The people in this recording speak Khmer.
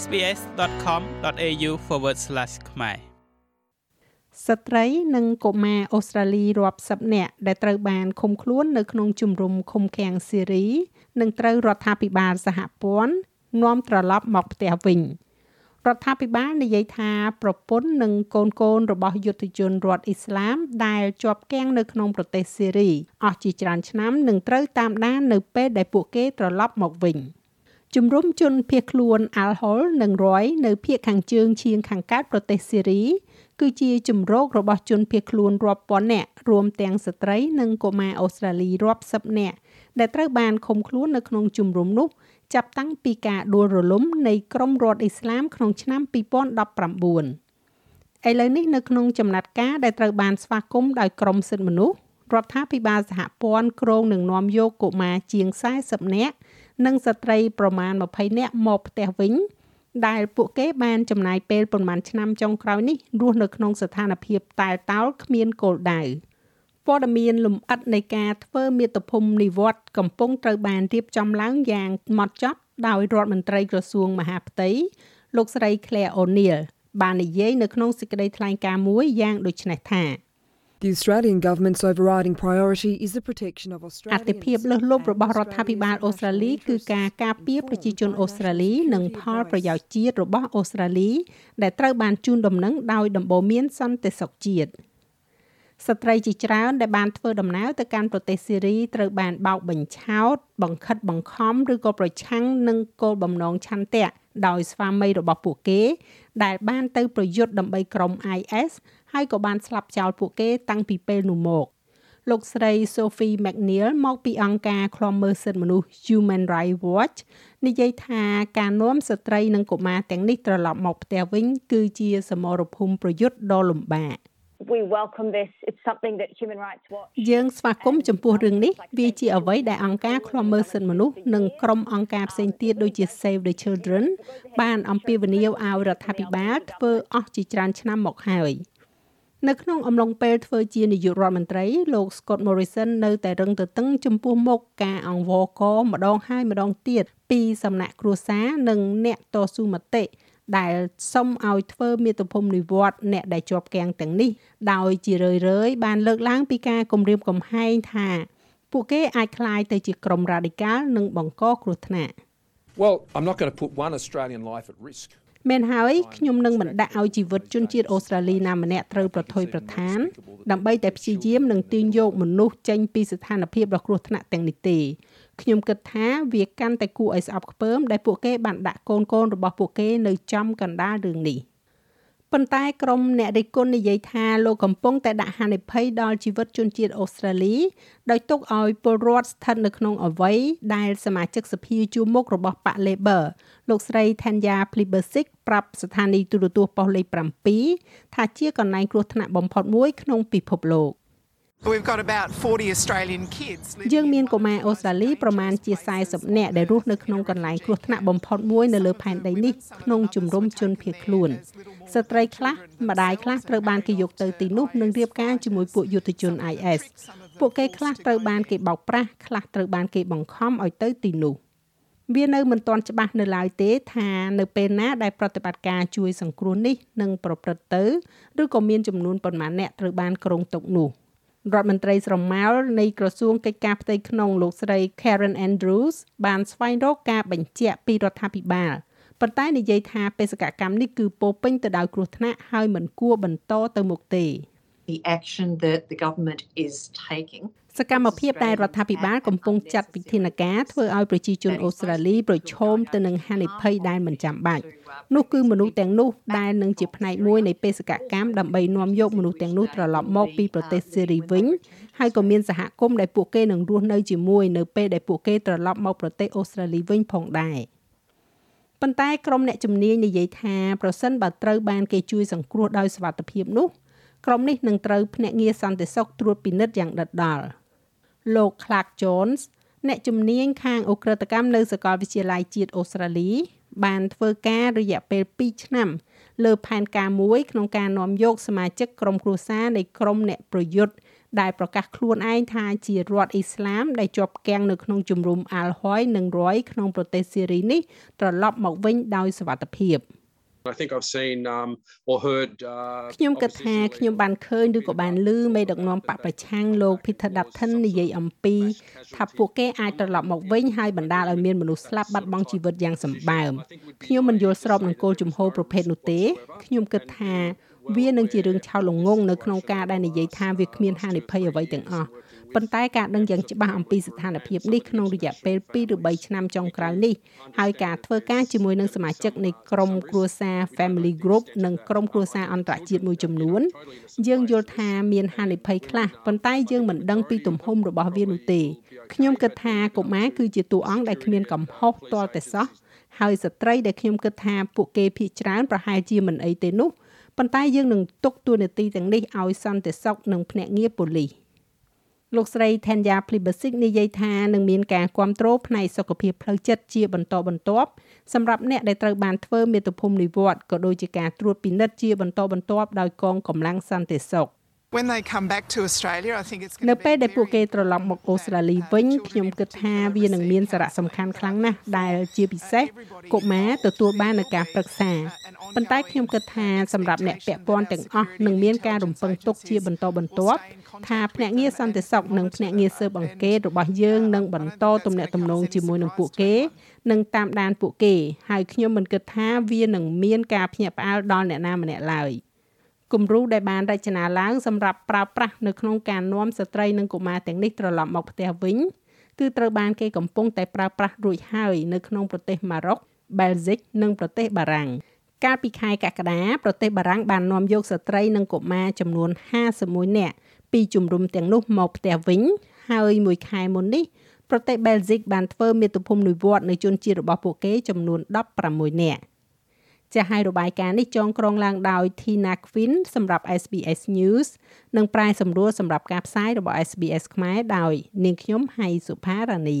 sbs.com.au/ ខ្មែរស្ត្រីនិងកុមារអូស្ត្រាលីរាប់សិបនាក់ដែលត្រូវបានឃុំខ្លួននៅក្នុងជំរំឃុំឃាំងស៊េរីនឹងត្រូវរដ្ឋាភិបាលសហព័ន្ធនាំត្រឡប់មកផ្ទះវិញរដ្ឋាភិបាលនិយាយថាប្រពន្ធនិងកូនកូនរបស់យុទ្ធជនរដ្ឋអ៊ីស្លាមដែលជាប់គាំងនៅក្នុងប្រទេសស៊េរីអស់ជាច្រើនឆ្នាំនឹងត្រូវតាមដាននៅពេលដែលពួកគេត្រឡប់មកវិញ ជំរុំជនភៀសខ្លួនអាល់ហុលនិងរយនៅភូមិខាងជើងឈៀងខាងកើតប្រទេសស៊េរី គឺជាជំរករបស់ជនភៀសខ្លួនរាប់ពាន់នាក់រួមទាំងស្ត្រីនិងកុមារអូស្ត្រាលីរាប់សិបនាក់ដែលត្រូវបានឃុំខ្លួននៅក្នុងជំរំនោះចាប់តាំងពីការដួលរលំនៃក្រុមរដ្ឋអ៊ីស្លាមក្នុងឆ្នាំ2019ឥឡូវនេះនៅក្នុងចំណាត់ការដែលត្រូវបានស្វាគមន៍ដោយក្រមសិទ្ធិមនុស្សរដ្ឋាភិបាលសហព័ន្ធក្រុងនឹងនាំយកកុមារជាង40នាក់ និងស្ត្រីប្រមាណ20នាក់មកផ្ទះវិញ ដែលពួកគេបានចំណាយពេលប្រមាណឆ្នាំចុងក្រោយនេះរស់នៅក្នុងស្ថានភាពតែលតោលគ្មានគោលដៅព័ត៌មានលំអិតនៃការធ្វើមាតុភូមិនិវត្តកំពុងត្រូវបានរៀបចំឡើងយ៉ាងម៉ត់ចត់ដោយរដ្ឋមន្ត្រីក្រសួងមហាផ្ទៃលោកស្រី Claire O'Neil បាននិយាយនៅក្នុងសេចក្តីថ្លែងការណ៍មួយយ៉ាងដូចនេះថា The Australian government's overriding priority is the protection of អ Australians. តិភិបលើសលប់របស់រដ្ឋាភិបាលអូស្ត្រាលីគឺការការពារប្រជាជនអូស្ត្រាលីនិងផលប្រយោជន៍ជាតិរបស់អូស្ត្រាលីដែលត្រូវបានជូនដំណឹងដោយដំបូន្មានសន្តិសុខជាតិស្ត្រីជាច្រើនដែលបានធ្វើដំណើរទៅកាន់ប្រទេសស៊េរីត្រូវបានបោកបញ្ឆោត បង្ខិតបង្ខំឬក៏ប្រឆាំងនឹងគោលបំណងឆន្ទៈ ដោយស្វាមីរបស់ពួកគេ ដែលបានទៅប្រយុទ្ធដើម្បីក្រុម IS ហើយក៏បានស្លាប់ចោលពួកគេតាំងពីពេលនោះមកលោកស្រី Sophie McNeil មកពីអង្គការឃ្លាំមើលសិទ្ធិមនុស្ស Human Rights Watch និយាយថាការនាំស្ត្រីនិងកុមារទាំងនេះត្រឡប់មកផ្ទះវិញ គឺជាសមរភូមិប្រយុទ្ធដ៏លំបាក we welcome this. It's something that Human Rights Watch យើងស្វាគមន៍ចំពោះរឿងនេះវាជាអ្វីដែលអង្គការឃ្លាំមើលសិទ្ធិមនុស្សនិងក្រុមអង្គការផ្សេងទៀតដូចជា Save the Children បានអំពាវនាវឲ្យរដ្ឋាភិបាលធ្វើអស់ជាច្រើនឆ្នាំមកហើយនៅក្នុងអំឡុងពេលធ្វើជានាយករដ្ឋមន្ត្រីលោក Scott Morrison នៅតែរឹងទទឹងចំពោះមុខការអង្វរកម្ដងហើយម្ដងទៀតពីសំណាក់គ្រួសារនិងអ្នកតស៊ូមតិ ដែលសុំឲ្យធ្វើមាតុភូមិនិវត្តន៍អ្នកដែលជាប់គាំងទាំងនេះដោយជារឿយៗបានលើកឡើងពីការគំរាមកំហែងថា ពួកគេអាចคลายទៅជាក្រុមរ៉ាឌីកាល់និងបង្កគ្រោះថ្នាក់ Well, I'm not going to put one Australian life at risk. មែនហើយខ្ញុំនឹងមិនដាក់ឲ្យជីវិតជនជាតិអូស្ត្រាលីណាម្នាក់ត្រូវប្រថុយប្រថានដើម្បីតែព្យាយាមនឹងទាញយកមនុស្សចេញពីស្ថានភាពដ៏គ្រោះថ្នាក់ទាំងនេះទេ ខ្ញុំគិតថាវាកាន់តែគួរឲ្យស្អប់ខ្ពើមដែលពួកគេបានដាក់កូនកូនរបស់ពួកគេនៅចំកណ្ដាលរឿងនេះប៉ុន្តែក្រុមអ្នករិះគន់និយាយថាលោកកំពុងតែដាក់ហានិភ័យដល់ជីវិតជនជាតិអូស្ត្រាលីដោយទុកឲ្យពលរដ្ឋស្ថិតនៅក្នុងអវ័យដែលសមាជិកសភាជួរមុខរបស់បក Labor លោកស្រី Tanya Plibersik ប្រាប់ស្ថានីយទូរទស្សន៍ប៉ុស្តិ៍លេខ7ថាជាកន្លែងគ្រោះថ្នាក់បំផុតមួយក្នុងពិភពលោក We've got about 40 Australian kids យើងមានកុមារអូស្ត្រាលីប្រមាណជា40នាក់ដែលរស់នៅក្នុងកន្លែងគ្រោះថ្នាក់បំផុតមួយនៅលើផែនដីនេះក្នុងជំរំជនភៀសខ្លួនស្ត្រីខ្លះម្ដាយខ្លះត្រូវបានគេយកទៅទីនោះនិងរៀបការជាមួយពួកយុទ្ធជន IS ពួកគេខ្លះត្រូវបានគេបោកប្រាស់ខ្លះត្រូវបានគេបង្ខំឲ្យទៅទីនោះវានៅមិនទាន់ច្បាស់នៅឡើយទេថានៅពេលណាដែលប្រតិបត្តិការជួយសង្គ្រោះនេះនឹងប្រព្រឹត្តទៅឬក៏មានចំនួនប៉ុន្មានអ្នកត្រូវបានគ្រងទុកនោះ រដ្ឋមន្ត្រីស្រមោលនៃក្រសួងកិច្ចការផ្ទៃក្នុងលោកស្រី Karen Andrews បានស្វែងរកការបញ្ជាក់ពីរដ្ឋាភិបាលប៉ុន្តែនិយាយថាបេសកកម្មនេះគឺពោពេញទៅដោយគ្រោះថ្នាក់ហើយមិនគួរបន្តទៅមុខទេ the action that the government is taking សកម្មភាពដែលរដ្ឋាភិបាលកំពុងចាត់វិធានការធ្វើឲ្យប្រជាជនអូស្ត្រាលីប្រឈមទៅនឹងហានិភ័យដែលមិនចាំបាច់នោះគឺមនុស្សទាំងនោះដែលនឹងជាផ្នែកមួយនៃបេសកកម្មដើម្បីនាំយកមនុស្សទាំងនោះត្រឡប់មកពីប្រទេសសេរីវិញហើយក៏មានសហគមន៍ដែលពួកគេនឹងរស់នៅជាមួយនៅពេលដែលពួកគេត្រឡប់មកប្រទេសអូស្ត្រាលីវិញផងដែរប៉ុន្តែក្រុមអ្នកជំនាញនិយាយថាប្រសិនបើត្រូវបានគេជួយសង្គ្រោះដោយសវត្ថិភាពនោះក្រុមនេះនឹងត្រូវភ្នាក់ងារសន្តិសុខត្រួតពិនិត្យយ៉ាងដិតដល់ លោក Clark Jones អ្នកជំនាញខាងអ ுக ្រិតកម្មនៅសាកលវិទ្យាល័យជាតិអូស្ត្រាលី បានធ្វើការរយៈពេល2ឆ្នាំ លើផែនការមួយក្នុងការនាំយកសមាជិកក្រុមគ្រួសារនៃក្រុមអ្នកប្រយុទ្ធដែលប្រកាសខ្លួនឯងថាជារដ្ឋអ៊ីស្លាមដែលជាប់គាំងនៅក្នុងជំរំអាល់ហុយនិងរយក្នុងប្រទេសសេរីនេះត្រឡប់មកវិញដោយសុវត្ថិភាព។ I think I've seen um or heard uh ខ្ញុំគិតថាខ្ញុំបានឃើញឬក៏បានឮមេដឹកនាំបកប្រឆាំងលោក Peter Dutton និយាយអំពីថាពួកគេអាចត្រឡប់មកវិញហើយបណ្ដាលឲ្យមានមនុស្សស្លាប់បាត់បង់ជីវិតយ៉ាងសម្បើមខ្ញុំមិនយល់ស្របនឹងគោលជំហរប្រភេទនោះទេខ្ញុំគិតថា វានឹងជារឿងឆោតល្ងងនៅក្នុងការដែលនិយាយថាវាគ្មានហានិភ័យអ្វីទាំងអស់ប៉ុន្តែការដឹងយ៉ាងច្បាស់អំពីស្ថានភាពនេះក្នុងរយៈពេល2ឬ3ឆ្នាំចុងក្រោយនេះហើយការធ្វើការជាមួយនឹងសមាជិកនៃក្រុមគ្រួសារ Family Group និងក្រុមគ្រួសារអន្តរជាតិមួយចំនួន យើងយល់ថាមានហានិភ័យខ្លះប៉ុន្តែយើងមិនដឹងពីទំហំរបស់វានោះទេខ្ញុំគិតថាកុមារគឺជាតួអង្គដែលគ្មានកំហុសទាល់តែសោះហើយស្ត្រីដែលខ្ញុំគិតថាពួកគេភ័យច្រើនប្រហែលជាមិនអីទេនោះ ប៉ុន្តែយើងនឹងទុកទួនាទីទាំងនេះឲ្យសន្តិសុខនិងភ្នាក់ងារប៉ូលីសលោកស្រី Thanya Plibersik និយាយថានឹងមានការគ្រប់គ្រងផ្នែកសុខភាពផ្លូវចិត្តជាបន្តបន្ទាប់សម្រាប់អ្នកដែលត្រូវបានធ្វើមាតុភូមិនិវត្តន៍ក៏ដូចជាការត្រួតពិនិត្យជាបន្តបន្ទាប់ដោយកងកម្លាំងសន្តិសុខ When they come back to Australia I think it's នៅពេលដែលពួកគេត្រឡប់មកអូស្ត្រាលីវិញខ្ញុំគិតថាវានឹងមានសារៈសំខាន់ខ្លាំងណាស់ដែលជាពិសេសកុមារទទួលបាននូវការប្រឹក្សា ប៉ុន្តែខ្ញុំគិតថាសម្រាប់អ្នកពាក់ព័ន្ធទាំងអស់នឹងមានការរំពឹងទុកជាបន្តបន្ទាប់ថាភ្នាក់ងារសន្តិសុខនិងភ្នាក់ងារស៊ើបអង្កេតរបស់យើងនឹងបន្តទំនាក់ទំនងជាមួយនឹងពួកគេនិងតាមដានពួកគេហើយខ្ញុំមិនគិតថាវានឹងមានការភ្ញាក់ផ្អើលដល់អ្នកណាម្នាក់ឡើយគំរូដែលបានរចនាឡើងសម្រាប់ប្រើប្រាស់នៅក្នុងការនាំស្ត្រីនិងកុមារទាំងនេះត្រឡប់មកផ្ទះវិញគឺត្រូវបានគេកំពុងតែប្រើប្រាស់រួចហើយនៅក្នុងប្រទេសម៉ារ៉ុកបែលហ្សិកនិងប្រទេសបារាំង កាលពីខែកក្កដាប្រទេសបារាំងបាននាំយកស្ត្រីនិងកុមារចំនួន51នាក់ពីជំរំទាំងនោះមកផ្ទះវិញ ហើយមួយខែមុននេះប្រទេសបែលហ្សិកបានធ្វើមាតុភូមិនិវត្តន៍នៅជនជាតិរបស់ពួកគេចំនួន16នាក់ចាស់ហើយរបាយការណ៍នេះចងក្រងឡើងដោយ Tina Quinn សម្រាប់ SBS News និងប្រាយសម្រួលសម្រាប់ការផ្សាយរបស់ SBS ខ្មែរដោយ នាងខ្ញុំហៃសុផារ៉ានី